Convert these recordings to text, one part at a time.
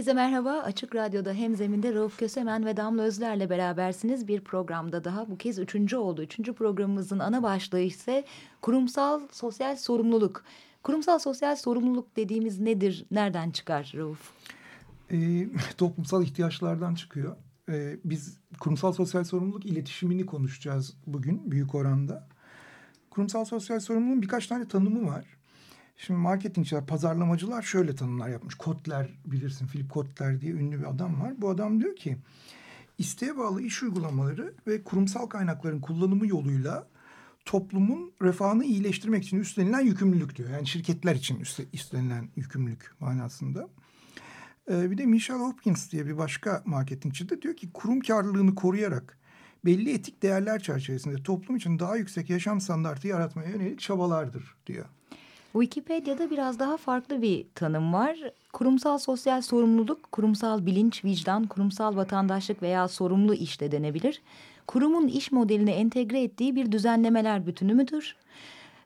Herkese merhaba. Açık Radyo'da hem zeminde Rauf Kösemen ve Damla Özler'le berabersiniz. Bir programda daha bu kez üçüncü oldu. Üçüncü programımızın ana başlığı ise kurumsal sosyal sorumluluk. Kurumsal sosyal sorumluluk dediğimiz nedir? Nereden çıkar Rauf? E, toplumsal ihtiyaçlardan çıkıyor. E, biz kurumsal sosyal sorumluluk iletişimini konuşacağız bugün büyük oranda. Kurumsal sosyal sorumluluğun birkaç tane tanımı var. Şimdi marketingçiler, pazarlamacılar şöyle tanımlar yapmış. Kotler bilirsin, Philip Kotler diye ünlü bir adam var. Bu adam diyor ki isteğe bağlı iş uygulamaları ve kurumsal kaynakların kullanımı yoluyla toplumun refahını iyileştirmek için üstlenilen yükümlülük diyor. Yani şirketler için üstlenilen yükümlülük manasında. Ee, bir de Michelle Hopkins diye bir başka marketingçi de diyor ki kurum karlılığını koruyarak belli etik değerler çerçevesinde toplum için daha yüksek yaşam standartı yaratmaya yönelik çabalardır diyor. Wikipedia'da biraz daha farklı bir tanım var. Kurumsal sosyal sorumluluk, kurumsal bilinç, vicdan, kurumsal vatandaşlık veya sorumlu iş de denebilir. Kurumun iş modeline entegre ettiği bir düzenlemeler bütünü müdür?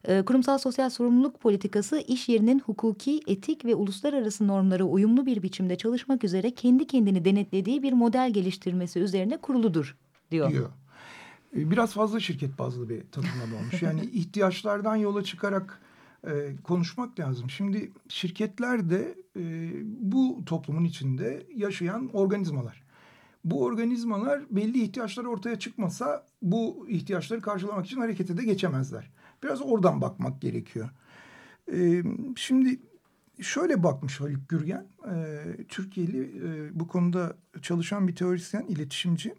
Ee, kurumsal sosyal sorumluluk politikası iş yerinin hukuki, etik ve uluslararası normlara uyumlu bir biçimde çalışmak üzere kendi kendini denetlediği bir model geliştirmesi üzerine kuruludur diyor. diyor. Ee, biraz fazla şirket bazlı bir tanımlama olmuş. Yani ihtiyaçlardan yola çıkarak e, konuşmak lazım. Şimdi şirketler de e, bu toplumun içinde yaşayan organizmalar. Bu organizmalar belli ihtiyaçları ortaya çıkmasa bu ihtiyaçları karşılamak için harekete de geçemezler. Biraz oradan bakmak gerekiyor. E, şimdi şöyle bakmış Haluk Gürgen, e, Türkiye'li e, bu konuda çalışan bir teorisyen, iletişimci.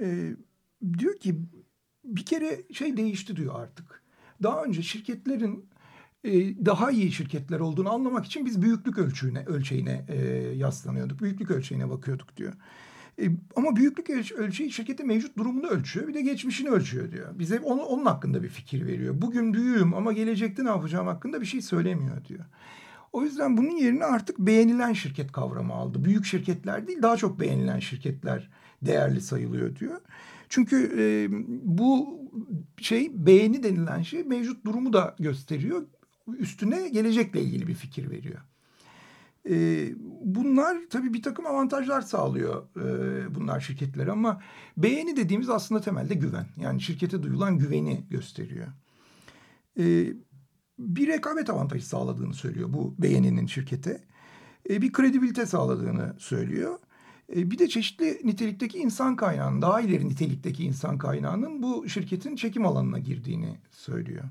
E, diyor ki bir kere şey değişti diyor artık daha önce şirketlerin e, daha iyi şirketler olduğunu anlamak için biz büyüklük ölçüğüne, ölçeğine e, yaslanıyorduk. Büyüklük ölçeğine bakıyorduk diyor. E, ama büyüklük ölçeği şirketin mevcut durumunu ölçüyor. Bir de geçmişini ölçüyor diyor. Bize onu, onun hakkında bir fikir veriyor. Bugün büyüğüm ama gelecekte ne yapacağım hakkında bir şey söylemiyor diyor. O yüzden bunun yerine artık beğenilen şirket kavramı aldı. Büyük şirketler değil daha çok beğenilen şirketler değerli sayılıyor diyor. Çünkü e, bu şey beğeni denilen şey mevcut durumu da gösteriyor. Üstüne gelecekle ilgili bir fikir veriyor. E, bunlar tabii bir takım avantajlar sağlıyor e, bunlar şirketlere ama beğeni dediğimiz aslında temelde güven. Yani şirkete duyulan güveni gösteriyor. E, bir rekabet avantajı sağladığını söylüyor bu beğeninin şirkete. E, bir kredibilite sağladığını söylüyor. E, bir de çeşitli nitelikteki insan kaynağının, daha ileri nitelikteki insan kaynağının bu şirketin çekim alanına girdiğini söylüyor.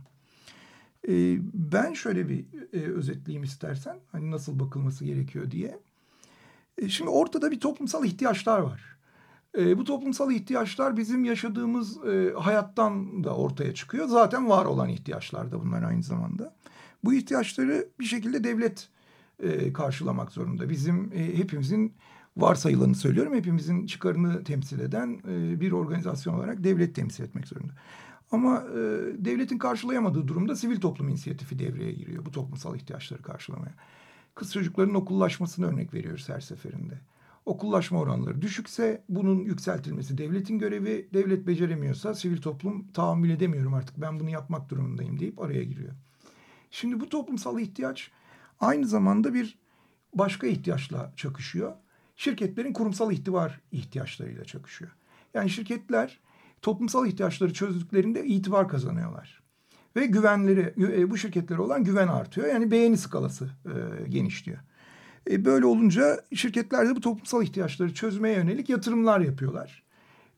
E, ben şöyle bir e, özetleyeyim istersen, hani nasıl bakılması gerekiyor diye. Şimdi ortada bir toplumsal ihtiyaçlar var. Bu toplumsal ihtiyaçlar bizim yaşadığımız hayattan da ortaya çıkıyor. Zaten var olan ihtiyaçlar da bunlar aynı zamanda. Bu ihtiyaçları bir şekilde devlet karşılamak zorunda. Bizim hepimizin varsayılanı söylüyorum. Hepimizin çıkarını temsil eden e, bir organizasyon olarak devlet temsil etmek zorunda. Ama e, devletin karşılayamadığı durumda sivil toplum inisiyatifi devreye giriyor bu toplumsal ihtiyaçları karşılamaya. Kız çocukların okullaşmasını örnek veriyoruz her seferinde. Okullaşma oranları düşükse bunun yükseltilmesi devletin görevi. Devlet beceremiyorsa sivil toplum tahammül edemiyorum artık ben bunu yapmak durumundayım deyip araya giriyor. Şimdi bu toplumsal ihtiyaç aynı zamanda bir başka ihtiyaçla çakışıyor şirketlerin kurumsal ihtivar ihtiyaçlarıyla çakışıyor. Yani şirketler toplumsal ihtiyaçları çözdüklerinde itibar kazanıyorlar. Ve güvenleri, e, bu şirketlere olan güven artıyor. Yani beğeni skalası e, genişliyor. E, böyle olunca şirketler de bu toplumsal ihtiyaçları çözmeye yönelik yatırımlar yapıyorlar.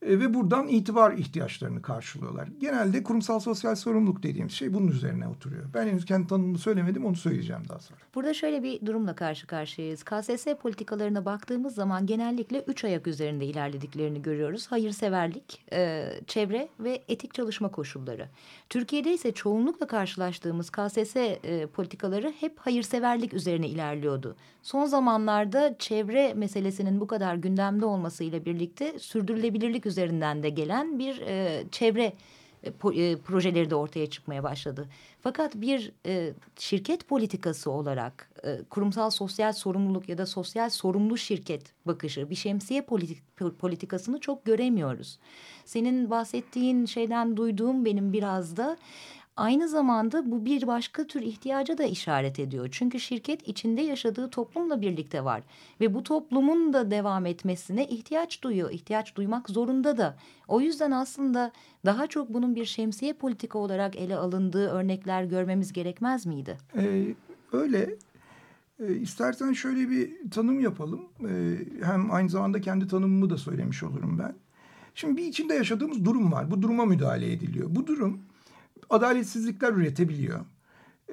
E, ve buradan itibar ihtiyaçlarını karşılıyorlar. Genelde kurumsal sosyal sorumluluk dediğimiz şey bunun üzerine oturuyor. Ben henüz kendi tanımını söylemedim onu söyleyeceğim daha sonra. Burada şöyle bir durumla karşı karşıyayız. KSS politikalarına baktığımız zaman genellikle üç ayak üzerinde ilerlediklerini görüyoruz. Hayırseverlik, e, çevre ve etik çalışma koşulları. Türkiye'de ise çoğunlukla karşılaştığımız KSS e, politikaları hep hayırseverlik üzerine ilerliyordu. Son zamanlarda çevre meselesinin bu kadar gündemde olmasıyla birlikte sürdürülebilirlik üzerinden de gelen bir e, çevre e, e, projeleri de ortaya çıkmaya başladı. Fakat bir e, şirket politikası olarak e, kurumsal sosyal sorumluluk ya da sosyal sorumlu şirket bakışı bir şemsiye politik, politikasını çok göremiyoruz. Senin bahsettiğin şeyden duyduğum benim biraz da Aynı zamanda bu bir başka tür ihtiyaca da işaret ediyor. Çünkü şirket içinde yaşadığı toplumla birlikte var. Ve bu toplumun da devam etmesine ihtiyaç duyuyor. İhtiyaç duymak zorunda da. O yüzden aslında daha çok bunun bir şemsiye politika olarak ele alındığı örnekler görmemiz gerekmez miydi? Ee, öyle. Ee, istersen şöyle bir tanım yapalım. Ee, hem aynı zamanda kendi tanımımı da söylemiş olurum ben. Şimdi bir içinde yaşadığımız durum var. Bu duruma müdahale ediliyor. Bu durum adaletsizlikler üretebiliyor.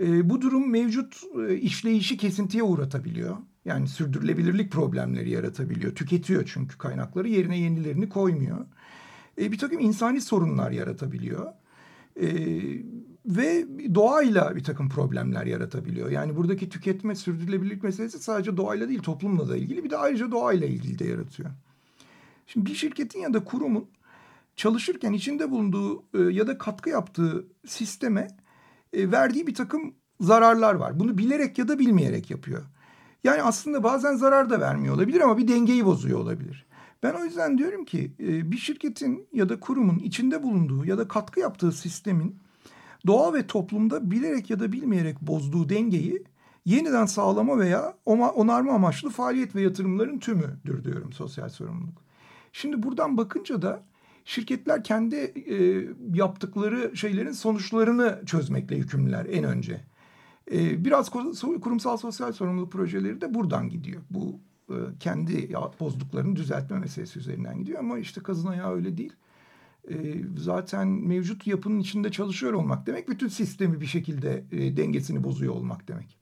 E, bu durum mevcut e, işleyişi kesintiye uğratabiliyor. Yani sürdürülebilirlik problemleri yaratabiliyor. Tüketiyor çünkü kaynakları yerine yenilerini koymuyor. E, bir takım insani sorunlar yaratabiliyor. E, ve doğayla bir takım problemler yaratabiliyor. Yani buradaki tüketme sürdürülebilirlik meselesi sadece doğayla değil toplumla da ilgili bir de ayrıca doğayla ilgili de yaratıyor. Şimdi bir şirketin ya da kurumun çalışırken içinde bulunduğu e, ya da katkı yaptığı sisteme e, verdiği bir takım zararlar var. Bunu bilerek ya da bilmeyerek yapıyor. Yani aslında bazen zarar da vermiyor olabilir ama bir dengeyi bozuyor olabilir. Ben o yüzden diyorum ki e, bir şirketin ya da kurumun içinde bulunduğu ya da katkı yaptığı sistemin doğa ve toplumda bilerek ya da bilmeyerek bozduğu dengeyi yeniden sağlama veya onarma amaçlı faaliyet ve yatırımların tümüdür diyorum sosyal sorumluluk. Şimdi buradan bakınca da şirketler kendi e, yaptıkları şeylerin sonuçlarını çözmekle yükümlüler en önce. E, biraz kurumsal sosyal sorumluluk projeleri de buradan gidiyor. Bu e, kendi bozduklarını düzeltme meselesi üzerinden gidiyor ama işte kazın ayağı öyle değil. E, zaten mevcut yapının içinde çalışıyor olmak demek bütün sistemi bir şekilde e, dengesini bozuyor olmak demek.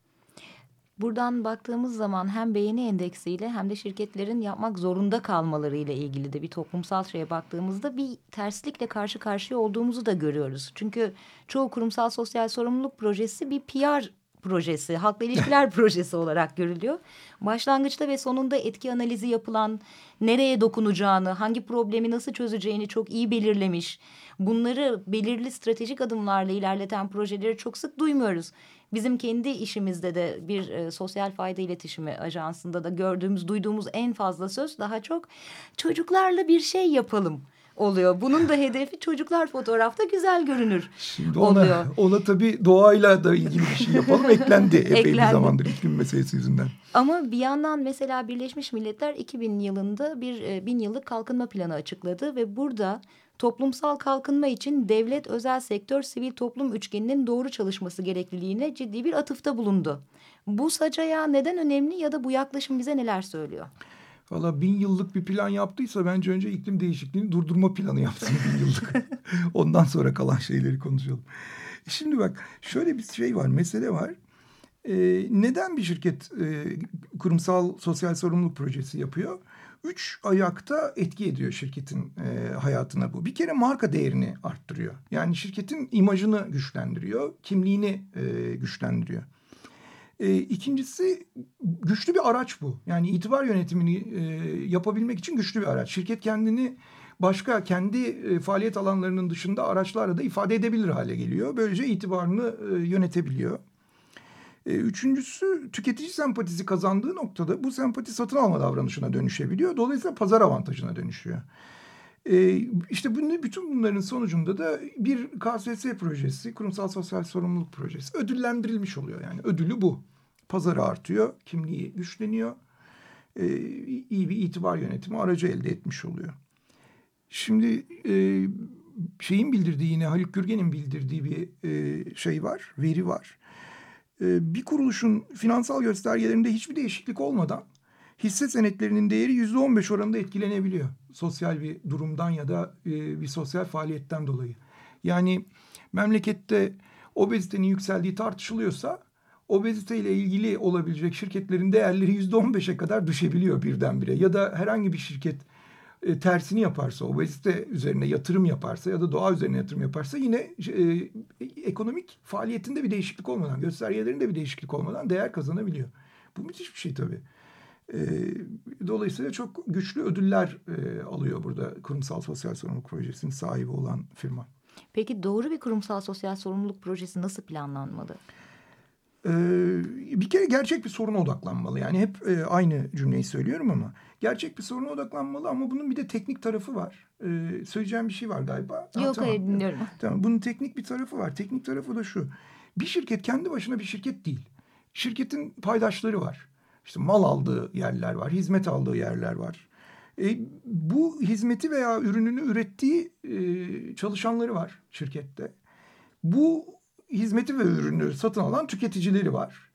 Buradan baktığımız zaman hem beğeni endeksiyle hem de şirketlerin yapmak zorunda kalmaları ile ilgili de bir toplumsal şeye baktığımızda bir terslikle karşı karşıya olduğumuzu da görüyoruz. Çünkü çoğu kurumsal sosyal sorumluluk projesi bir PR projesi, halkla ilişkiler projesi olarak görülüyor. Başlangıçta ve sonunda etki analizi yapılan, nereye dokunacağını, hangi problemi nasıl çözeceğini çok iyi belirlemiş. Bunları belirli stratejik adımlarla ilerleten projeleri çok sık duymuyoruz. Bizim kendi işimizde de bir e, sosyal fayda iletişimi ajansında da gördüğümüz, duyduğumuz en fazla söz daha çok çocuklarla bir şey yapalım oluyor. Bunun da hedefi çocuklar fotoğrafta güzel görünür Şimdi ona, oluyor. Ona tabii doğayla da ilgili bir şey yapalım eklendi epey eklendi. bir zamandır iklim meselesi yüzünden. Ama bir yandan mesela Birleşmiş Milletler 2000 yılında bir e, bin yıllık kalkınma planı açıkladı ve burada toplumsal kalkınma için devlet, özel sektör, sivil toplum üçgeninin doğru çalışması gerekliliğine ciddi bir atıfta bulundu. Bu sacaya neden önemli ya da bu yaklaşım bize neler söylüyor? Valla bin yıllık bir plan yaptıysa bence önce iklim değişikliğini durdurma planı yapsın bin yıllık. Ondan sonra kalan şeyleri konuşalım. Şimdi bak şöyle bir şey var, mesele var. Ee, neden bir şirket e, kurumsal sosyal sorumluluk projesi yapıyor? Üç ayakta etki ediyor şirketin e, hayatına bu. Bir kere marka değerini arttırıyor. Yani şirketin imajını güçlendiriyor, kimliğini e, güçlendiriyor. E, ikincisi güçlü bir araç bu. Yani itibar yönetimini e, yapabilmek için güçlü bir araç. Şirket kendini başka kendi e, faaliyet alanlarının dışında araçlarla da ifade edebilir hale geliyor. Böylece itibarını e, yönetebiliyor. E, üçüncüsü tüketici sempatisi kazandığı noktada bu sempati satın alma davranışına dönüşebiliyor. Dolayısıyla pazar avantajına dönüşüyor. E, işte bunu, bütün bunların sonucunda da bir KSS projesi, kurumsal sosyal sorumluluk projesi ödüllendirilmiş oluyor. Yani ödülü bu. Pazarı artıyor, kimliği güçleniyor. E, iyi bir itibar yönetimi aracı elde etmiş oluyor. Şimdi e, şeyin bildirdiği yine Haluk Gürgen'in bildirdiği bir e, şey var, veri var. E, bir kuruluşun finansal göstergelerinde hiçbir değişiklik olmadan hisse senetlerinin değeri yüzde on beş oranında etkilenebiliyor. Sosyal bir durumdan ya da e, bir sosyal faaliyetten dolayı. Yani memlekette obezitenin yükseldiği tartışılıyorsa obezite ile ilgili olabilecek şirketlerin değerleri yüzde on beşe kadar düşebiliyor birdenbire. Ya da herhangi bir şirket e, tersini yaparsa, obezite üzerine yatırım yaparsa ya da doğa üzerine yatırım yaparsa yine e, ekonomik faaliyetinde bir değişiklik olmadan, göstergelerinde bir değişiklik olmadan değer kazanabiliyor. Bu müthiş bir şey tabii. E, dolayısıyla çok güçlü ödüller e, alıyor burada kurumsal sosyal sorumluluk projesinin sahibi olan firma. Peki doğru bir kurumsal sosyal sorumluluk projesi nasıl planlanmalı? Bir kere gerçek bir soruna odaklanmalı. Yani hep aynı cümleyi söylüyorum ama gerçek bir soruna odaklanmalı ama bunun bir de teknik tarafı var. Söyleyeceğim bir şey var galiba. Yok ha, tamam. hayır dinliyorum. Tamam bunun teknik bir tarafı var. Teknik tarafı da şu. Bir şirket kendi başına bir şirket değil. Şirketin paydaşları var. İşte mal aldığı yerler var, hizmet aldığı yerler var. E, bu hizmeti veya ürününü ürettiği e, çalışanları var şirkette. Bu hizmeti ve ürünü satın alan tüketicileri var.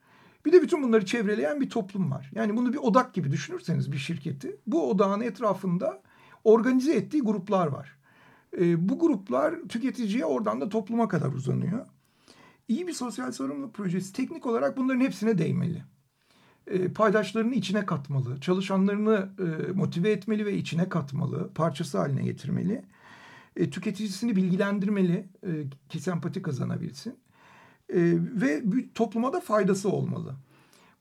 Bir de bütün bunları çevreleyen bir toplum var. Yani bunu bir odak gibi düşünürseniz bir şirketi. Bu odağın etrafında organize ettiği gruplar var. E, bu gruplar tüketiciye oradan da topluma kadar uzanıyor. İyi bir sosyal sorumluluk projesi teknik olarak bunların hepsine değmeli. E, paydaşlarını içine katmalı, çalışanlarını e, motive etmeli ve içine katmalı, parçası haline getirmeli e, tüketicisini bilgilendirmeli ki sempati kazanabilsin. Ve topluma da faydası olmalı.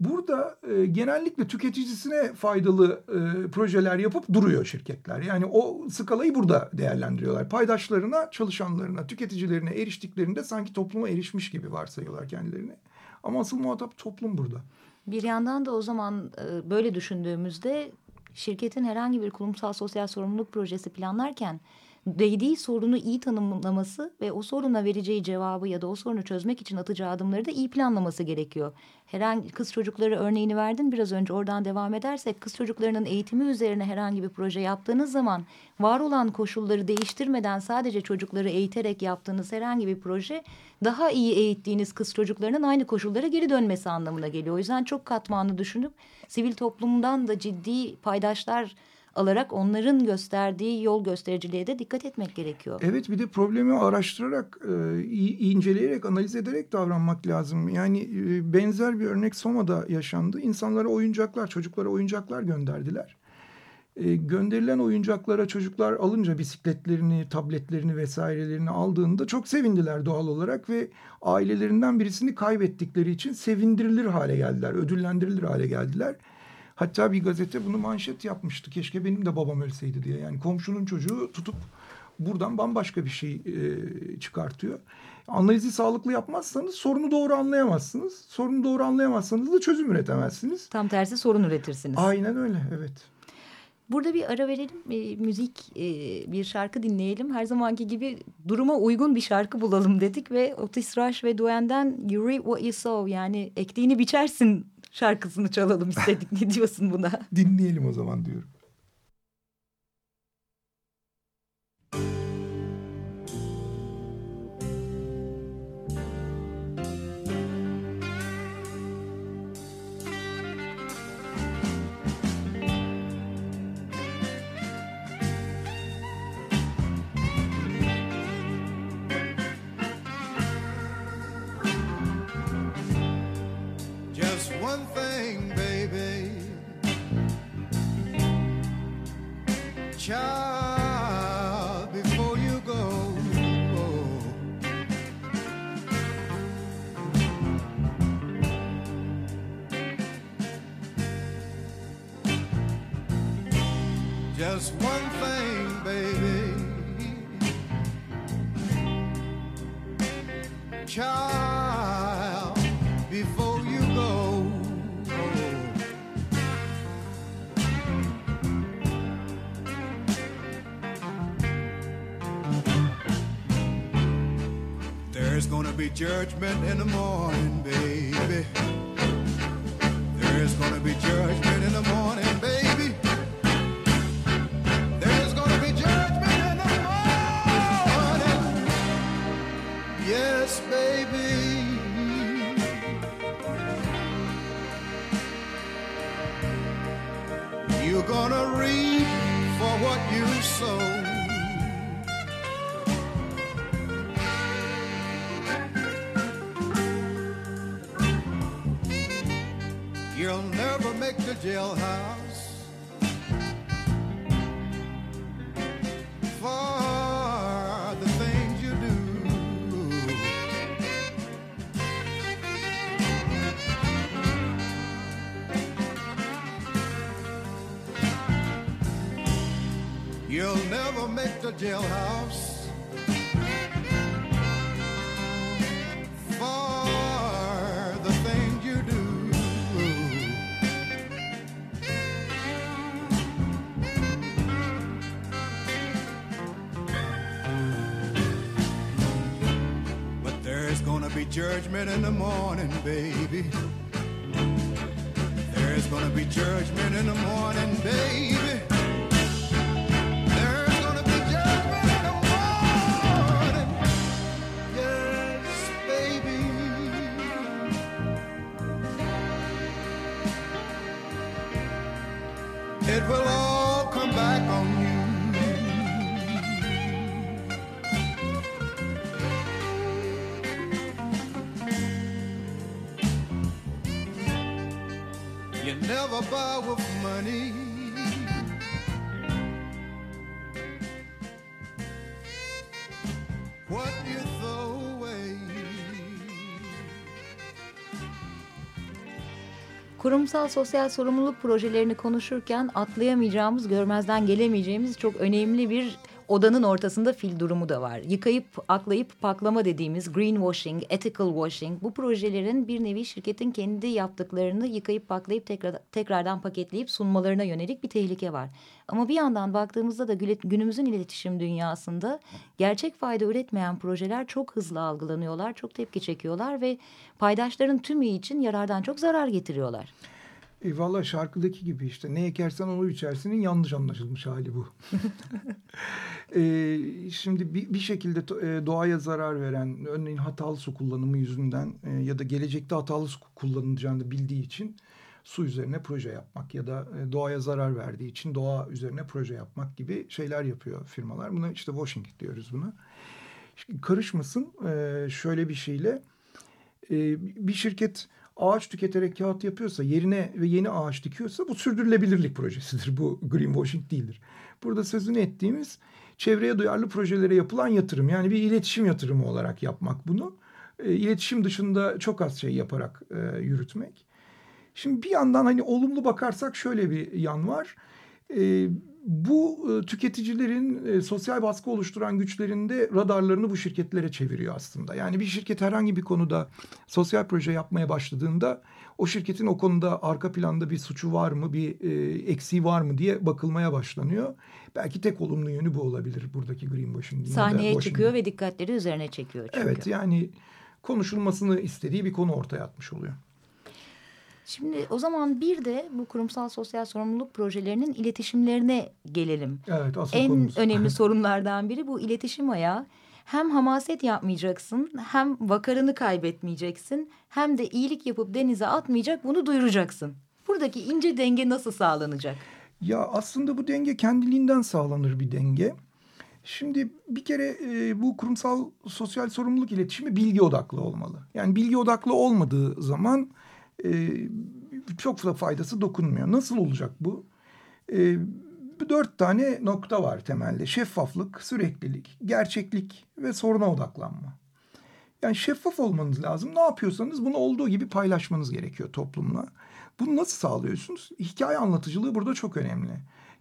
Burada e, genellikle tüketicisine faydalı e, projeler yapıp duruyor şirketler. Yani o skalayı burada değerlendiriyorlar. Paydaşlarına, çalışanlarına, tüketicilerine eriştiklerinde sanki topluma erişmiş gibi varsayıyorlar kendilerini. Ama asıl muhatap toplum burada. Bir yandan da o zaman e, böyle düşündüğümüzde şirketin herhangi bir kurumsal sosyal sorumluluk projesi planlarken değdiği sorunu iyi tanımlaması ve o soruna vereceği cevabı ya da o sorunu çözmek için atacağı adımları da iyi planlaması gerekiyor. Herhangi kız çocukları örneğini verdin biraz önce oradan devam edersek kız çocuklarının eğitimi üzerine herhangi bir proje yaptığınız zaman var olan koşulları değiştirmeden sadece çocukları eğiterek yaptığınız herhangi bir proje daha iyi eğittiğiniz kız çocuklarının aynı koşullara geri dönmesi anlamına geliyor. O yüzden çok katmanlı düşünüp sivil toplumdan da ciddi paydaşlar alarak onların gösterdiği yol göstericiliğe de dikkat etmek gerekiyor. Evet bir de problemi araştırarak, e, inceleyerek, analiz ederek davranmak lazım. Yani e, benzer bir örnek Soma'da yaşandı. İnsanlara oyuncaklar, çocuklara oyuncaklar gönderdiler. E, gönderilen oyuncaklara çocuklar alınca bisikletlerini, tabletlerini vesairelerini aldığında çok sevindiler doğal olarak ve ailelerinden birisini kaybettikleri için sevindirilir hale geldiler, ödüllendirilir hale geldiler. Hatta bir gazete bunu manşet yapmıştı. Keşke benim de babam ölseydi diye. Yani komşunun çocuğu tutup buradan bambaşka bir şey e, çıkartıyor. Analizi sağlıklı yapmazsanız sorunu doğru anlayamazsınız. Sorunu doğru anlayamazsanız da çözüm üretemezsiniz. Tam tersi sorun üretirsiniz. Aynen öyle evet. Burada bir ara verelim. E, müzik e, bir şarkı dinleyelim. Her zamanki gibi duruma uygun bir şarkı bulalım dedik ve Otis Rush ve Duen'den You Reap What You Sow yani ektiğini biçersin şarkısını çalalım istedik. ne diyorsun buna? Dinleyelim o zaman diyorum. Child be judgment in the morning, baby. You'll never make the jailhouse judgment in the morning, baby. There's gonna be judgment in the morning, baby. There's gonna be judgment in the morning. Yes, baby. It will never buy with money. What you throw away. Kurumsal sosyal sorumluluk projelerini konuşurken atlayamayacağımız, görmezden gelemeyeceğimiz çok önemli bir odanın ortasında fil durumu da var. Yıkayıp, aklayıp paklama dediğimiz greenwashing, ethical washing bu projelerin bir nevi şirketin kendi yaptıklarını yıkayıp paklayıp tekrar, tekrardan paketleyip sunmalarına yönelik bir tehlike var. Ama bir yandan baktığımızda da günümüzün iletişim dünyasında gerçek fayda üretmeyen projeler çok hızlı algılanıyorlar, çok tepki çekiyorlar ve paydaşların tümü için yarardan çok zarar getiriyorlar. E, Valla şarkıdaki gibi işte ne ekersen onu biçersinin yanlış anlaşılmış hali bu. e, şimdi bir, bir şekilde e, doğaya zarar veren örneğin hatalı su kullanımı yüzünden e, ya da gelecekte hatalı su kullanılacağını bildiği için su üzerine proje yapmak ya da e, doğaya zarar verdiği için doğa üzerine proje yapmak gibi şeyler yapıyor firmalar. Buna işte washing diyoruz buna. Şimdi karışmasın e, şöyle bir şeyle bir şirket ağaç tüketerek kağıt yapıyorsa yerine ve yeni ağaç dikiyorsa bu sürdürülebilirlik projesidir. Bu greenwashing değildir. Burada sözünü ettiğimiz çevreye duyarlı projelere yapılan yatırım yani bir iletişim yatırımı olarak yapmak bunu. E, iletişim dışında çok az şey yaparak e, yürütmek. Şimdi bir yandan hani olumlu bakarsak şöyle bir yan var. E, bu e, tüketicilerin e, sosyal baskı oluşturan güçlerinde radarlarını bu şirketlere çeviriyor aslında. Yani bir şirket herhangi bir konuda sosyal proje yapmaya başladığında o şirketin o konuda arka planda bir suçu var mı, bir e, eksiği var mı diye bakılmaya başlanıyor. Belki tek olumlu yönü bu olabilir buradaki greenwashing. Sahneye çıkıyor ve dikkatleri üzerine çekiyor çünkü. Evet yani konuşulmasını istediği bir konu ortaya atmış oluyor. Şimdi o zaman bir de bu kurumsal sosyal sorumluluk projelerinin iletişimlerine gelelim. Evet asıl en konumuz. önemli sorunlardan biri bu iletişim ayağı. Hem hamaset yapmayacaksın, hem vakarını kaybetmeyeceksin, hem de iyilik yapıp denize atmayacak bunu duyuracaksın. Buradaki ince denge nasıl sağlanacak? Ya aslında bu denge kendiliğinden sağlanır bir denge. Şimdi bir kere e, bu kurumsal sosyal sorumluluk iletişimi bilgi odaklı olmalı. Yani bilgi odaklı olmadığı zaman e, çok da faydası dokunmuyor. Nasıl olacak bu? E, dört tane nokta var temelde. Şeffaflık, süreklilik, gerçeklik ve soruna odaklanma. Yani şeffaf olmanız lazım. Ne yapıyorsanız bunu olduğu gibi paylaşmanız gerekiyor toplumla. Bunu nasıl sağlıyorsunuz? Hikaye anlatıcılığı burada çok önemli.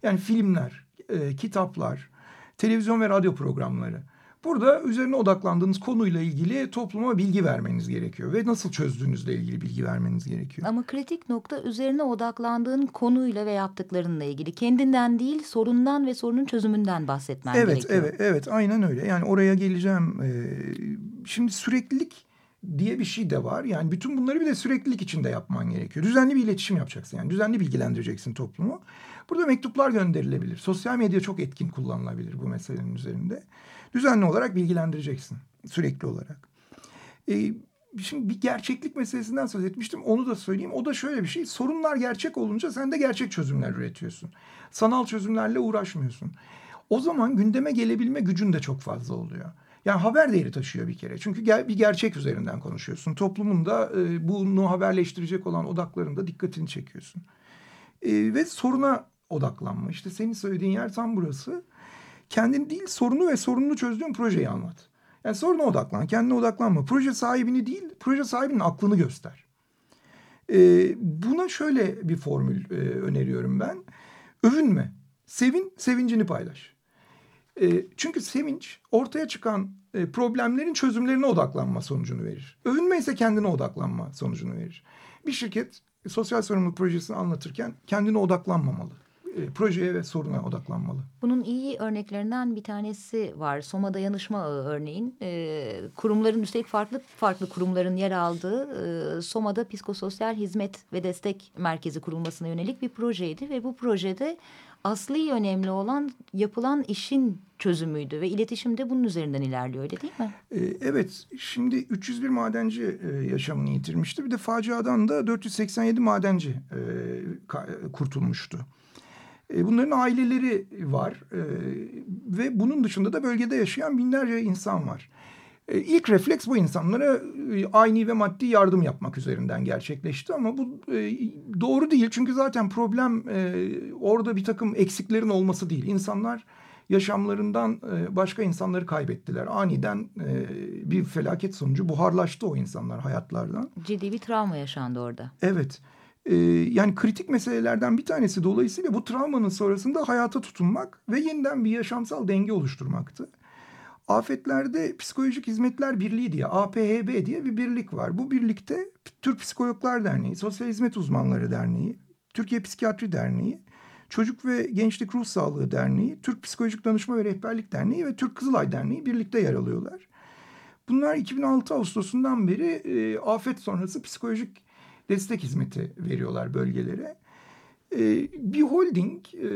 Yani filmler, e, kitaplar, televizyon ve radyo programları. Burada üzerine odaklandığınız konuyla ilgili topluma bilgi vermeniz gerekiyor. Ve nasıl çözdüğünüzle ilgili bilgi vermeniz gerekiyor. Ama kritik nokta üzerine odaklandığın konuyla ve yaptıklarınla ilgili. Kendinden değil sorundan ve sorunun çözümünden bahsetmen evet, gerekiyor. Evet, evet, aynen öyle. Yani oraya geleceğim. Ee, şimdi süreklilik diye bir şey de var. Yani bütün bunları bir de süreklilik içinde yapman gerekiyor. Düzenli bir iletişim yapacaksın. Yani düzenli bilgilendireceksin toplumu. Burada mektuplar gönderilebilir. Sosyal medya çok etkin kullanılabilir bu meselenin üzerinde. Düzenli olarak bilgilendireceksin. Sürekli olarak. Ee, şimdi bir gerçeklik meselesinden söz etmiştim. Onu da söyleyeyim. O da şöyle bir şey. Sorunlar gerçek olunca sen de gerçek çözümler üretiyorsun. Sanal çözümlerle uğraşmıyorsun. O zaman gündeme gelebilme gücün de çok fazla oluyor. Yani haber değeri taşıyor bir kere. Çünkü ger bir gerçek üzerinden konuşuyorsun. Toplumun da e, bunu haberleştirecek olan odaklarında dikkatini çekiyorsun. E, ve soruna odaklanma. İşte senin söylediğin yer tam burası. Kendini değil sorunu ve sorununu çözdüğün projeyi anlat. Yani soruna odaklan, kendine odaklanma. Proje sahibini değil, proje sahibinin aklını göster. E, buna şöyle bir formül e, öneriyorum ben. Övünme, sevin, sevincini paylaş. E, çünkü sevinç ortaya çıkan e, problemlerin çözümlerine odaklanma sonucunu verir. Övünme ise kendine odaklanma sonucunu verir. Bir şirket sosyal sorumluluk projesini anlatırken kendine odaklanmamalı projeye ve soruna odaklanmalı. Bunun iyi örneklerinden bir tanesi var. Soma Dayanışma Ağı örneğin. E, kurumların üstelik farklı farklı kurumların yer aldığı e, Soma'da Psikososyal Hizmet ve Destek Merkezi kurulmasına yönelik bir projeydi. Ve bu projede asli önemli olan yapılan işin çözümüydü ve iletişim de bunun üzerinden ilerliyor öyle değil mi? Ee, evet şimdi 301 madenci e, yaşamını yitirmişti bir de faciadan da 487 madenci e, kurtulmuştu. E, bunların aileleri var e, ve bunun dışında da bölgede yaşayan binlerce insan var. E, ilk refleks bu insanlara aynı ve maddi yardım yapmak üzerinden gerçekleşti ama bu doğru değil. Çünkü zaten problem orada bir takım eksiklerin olması değil. İnsanlar yaşamlarından başka insanları kaybettiler. Aniden bir felaket sonucu buharlaştı o insanlar hayatlardan. Ciddi bir travma yaşandı orada. Evet. Ee, yani kritik meselelerden bir tanesi dolayısıyla bu travmanın sonrasında hayata tutunmak ve yeniden bir yaşamsal denge oluşturmaktı. Afetlerde Psikolojik Hizmetler Birliği diye APHB diye bir birlik var. Bu birlikte Türk Psikologlar Derneği, Sosyal Hizmet Uzmanları Derneği, Türkiye Psikiyatri Derneği, Çocuk ve Gençlik Ruh Sağlığı Derneği, Türk Psikolojik Danışma ve Rehberlik Derneği ve Türk Kızılay Derneği birlikte yer alıyorlar. Bunlar 2006 Ağustos'undan beri e, afet sonrası psikolojik destek hizmeti veriyorlar bölgelere. E, bir holding e,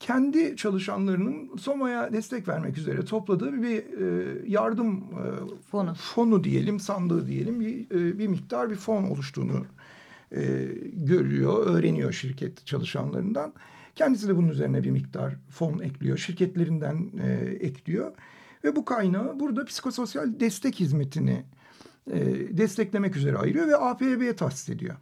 kendi çalışanlarının Soma'ya destek vermek üzere topladığı bir e, yardım e, fonu. fonu diyelim, sandığı diyelim bir, e, bir miktar bir fon oluştuğunu e, görüyor, öğreniyor şirket çalışanlarından. Kendisi de bunun üzerine bir miktar fon ekliyor, şirketlerinden e, ekliyor. Ve bu kaynağı burada psikososyal destek hizmetini e, desteklemek üzere ayırıyor ve APB'ye tahsis ediyor.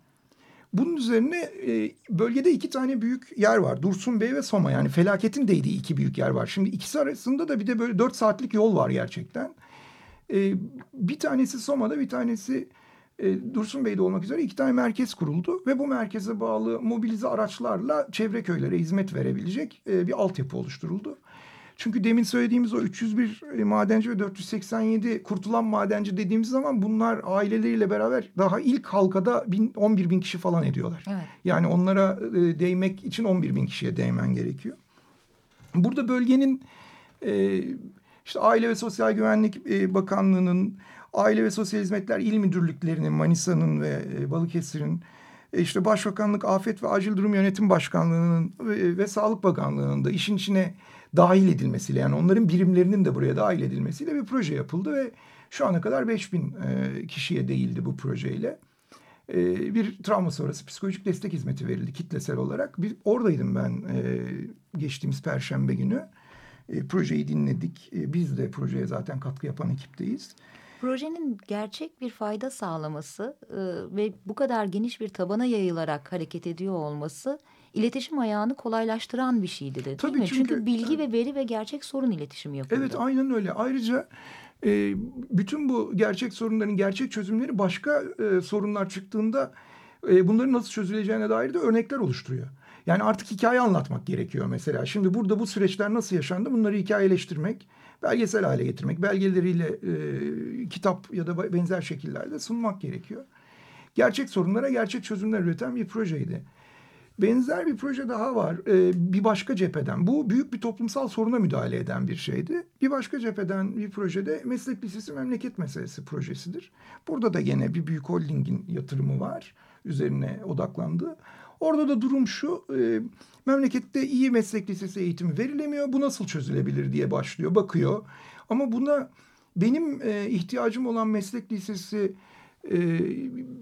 Bunun üzerine e, bölgede iki tane büyük yer var. Dursun Bey ve Soma yani felaketin değdiği iki büyük yer var. Şimdi ikisi arasında da bir de böyle dört saatlik yol var gerçekten. E, bir tanesi Soma'da bir tanesi e, Dursun Bey'de olmak üzere iki tane merkez kuruldu. Ve bu merkeze bağlı mobilize araçlarla çevre köylere hizmet verebilecek e, bir altyapı oluşturuldu. Çünkü demin söylediğimiz o 301 e, madenci ve 487 kurtulan madenci dediğimiz zaman bunlar aileleriyle beraber daha ilk halkada bin, 11 bin kişi falan ediyorlar. Evet. Yani onlara e, değmek için 11 bin kişiye değmen gerekiyor. Burada bölgenin e, işte Aile ve Sosyal Güvenlik e, Bakanlığı'nın, Aile ve Sosyal Hizmetler İl Müdürlüklerinin, Manisa'nın ve e, Balıkesir'in e, işte Başbakanlık Afet ve Acil Durum Yönetim Başkanlığı'nın ve, ve Sağlık Bakanlığı'nın da işin içine dahil edilmesiyle yani onların birimlerinin de buraya dahil edilmesiyle bir proje yapıldı ve şu ana kadar 5000 e, kişiye değildi bu projeyle. E, bir travma sonrası psikolojik destek hizmeti verildi kitlesel olarak. Bir, oradaydım ben e, geçtiğimiz perşembe günü. E, projeyi dinledik. Biz de projeye zaten katkı yapan ekipteyiz. Projenin gerçek bir fayda sağlaması ve bu kadar geniş bir tabana yayılarak hareket ediyor olması iletişim ayağını kolaylaştıran bir şeydi de değil Tabii mi? Çünkü, çünkü bilgi ve veri ve gerçek sorun iletişimi yapılıyor. Evet aynen öyle. Ayrıca e, bütün bu gerçek sorunların gerçek çözümleri başka e, sorunlar çıktığında e, bunların nasıl çözüleceğine dair de örnekler oluşturuyor. Yani artık hikaye anlatmak gerekiyor mesela. Şimdi burada bu süreçler nasıl yaşandı bunları hikayeleştirmek, belgesel hale getirmek, belgeleriyle e, kitap ya da benzer şekillerde sunmak gerekiyor. Gerçek sorunlara gerçek çözümler üreten bir projeydi. Benzer bir proje daha var ee, bir başka cepheden. Bu büyük bir toplumsal soruna müdahale eden bir şeydi. Bir başka cepheden bir projede meslek lisesi memleket meselesi projesidir. Burada da gene bir büyük holdingin yatırımı var. Üzerine odaklandı. Orada da durum şu, e, memlekette iyi meslek lisesi eğitimi verilemiyor. Bu nasıl çözülebilir diye başlıyor, bakıyor. Ama buna benim e, ihtiyacım olan meslek lisesi e,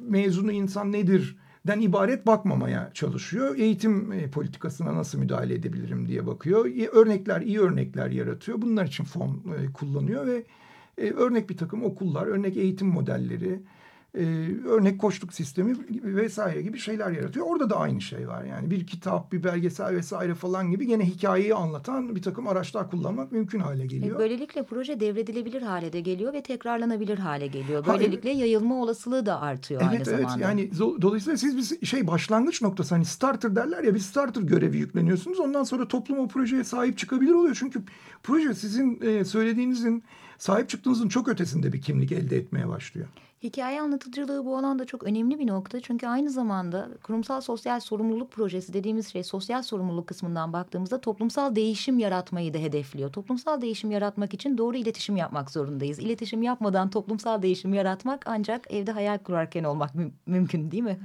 mezunu insan nedir den ibaret bakmamaya çalışıyor. Eğitim e, politikasına nasıl müdahale edebilirim diye bakıyor. Örnekler, iyi örnekler yaratıyor. Bunlar için fon e, kullanıyor ve e, örnek bir takım okullar, örnek eğitim modelleri, e, örnek koçluk sistemi vesaire gibi şeyler yaratıyor. Orada da aynı şey var yani bir kitap, bir belgesel vesaire falan gibi gene hikayeyi anlatan bir takım araçlar kullanmak mümkün hale geliyor. E, böylelikle proje devredilebilir hale de geliyor ve tekrarlanabilir hale geliyor. Böylelikle Hayır. yayılma olasılığı da artıyor evet, aynı evet. zamanda. Yani dolayısıyla siz bir şey başlangıç noktası hani starter derler ya bir starter görevi yükleniyorsunuz. Ondan sonra toplum o projeye sahip çıkabilir oluyor. Çünkü proje sizin e, söylediğinizin sahip çıktığınızın çok ötesinde bir kimlik elde etmeye başlıyor. Hikaye anlatıcılığı bu alanda çok önemli bir nokta. Çünkü aynı zamanda kurumsal sosyal sorumluluk projesi dediğimiz şey sosyal sorumluluk kısmından baktığımızda toplumsal değişim yaratmayı da hedefliyor. Toplumsal değişim yaratmak için doğru iletişim yapmak zorundayız. İletişim yapmadan toplumsal değişim yaratmak ancak evde hayal kurarken olmak mü mümkün değil mi?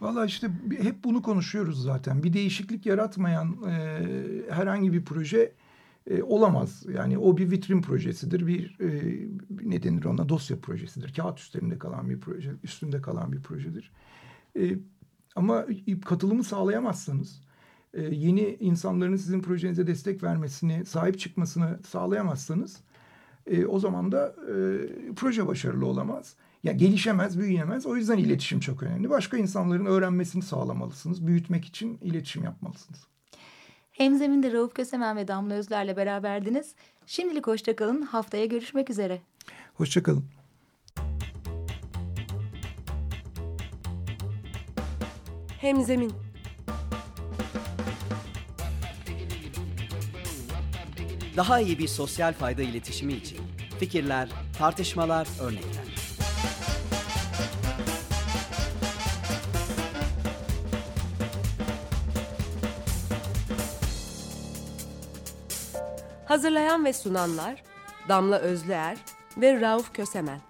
Valla işte hep bunu konuşuyoruz zaten. Bir değişiklik yaratmayan e, herhangi bir proje e, olamaz. Yani o bir vitrin projesidir, bir e, ne denir ona dosya projesidir. Kağıt üstünde kalan bir proje, üstünde kalan bir projedir. E, ama katılımı sağlayamazsanız, e, yeni insanların sizin projenize destek vermesini, sahip çıkmasını sağlayamazsanız, e, o zaman da e, proje başarılı olamaz. Ya gelişemez, büyüyemez. O yüzden iletişim çok önemli. Başka insanların öğrenmesini sağlamalısınız. Büyütmek için iletişim yapmalısınız. Hemzeminde Rauf Kösemen ve Damla Özler'le beraberdiniz. Şimdilik hoşçakalın. Haftaya görüşmek üzere. Hoşçakalın. Hemzemin Daha iyi bir sosyal fayda iletişimi için fikirler, tartışmalar, örnekler. Hazırlayan ve sunanlar Damla Özler ve Rauf Kösemen.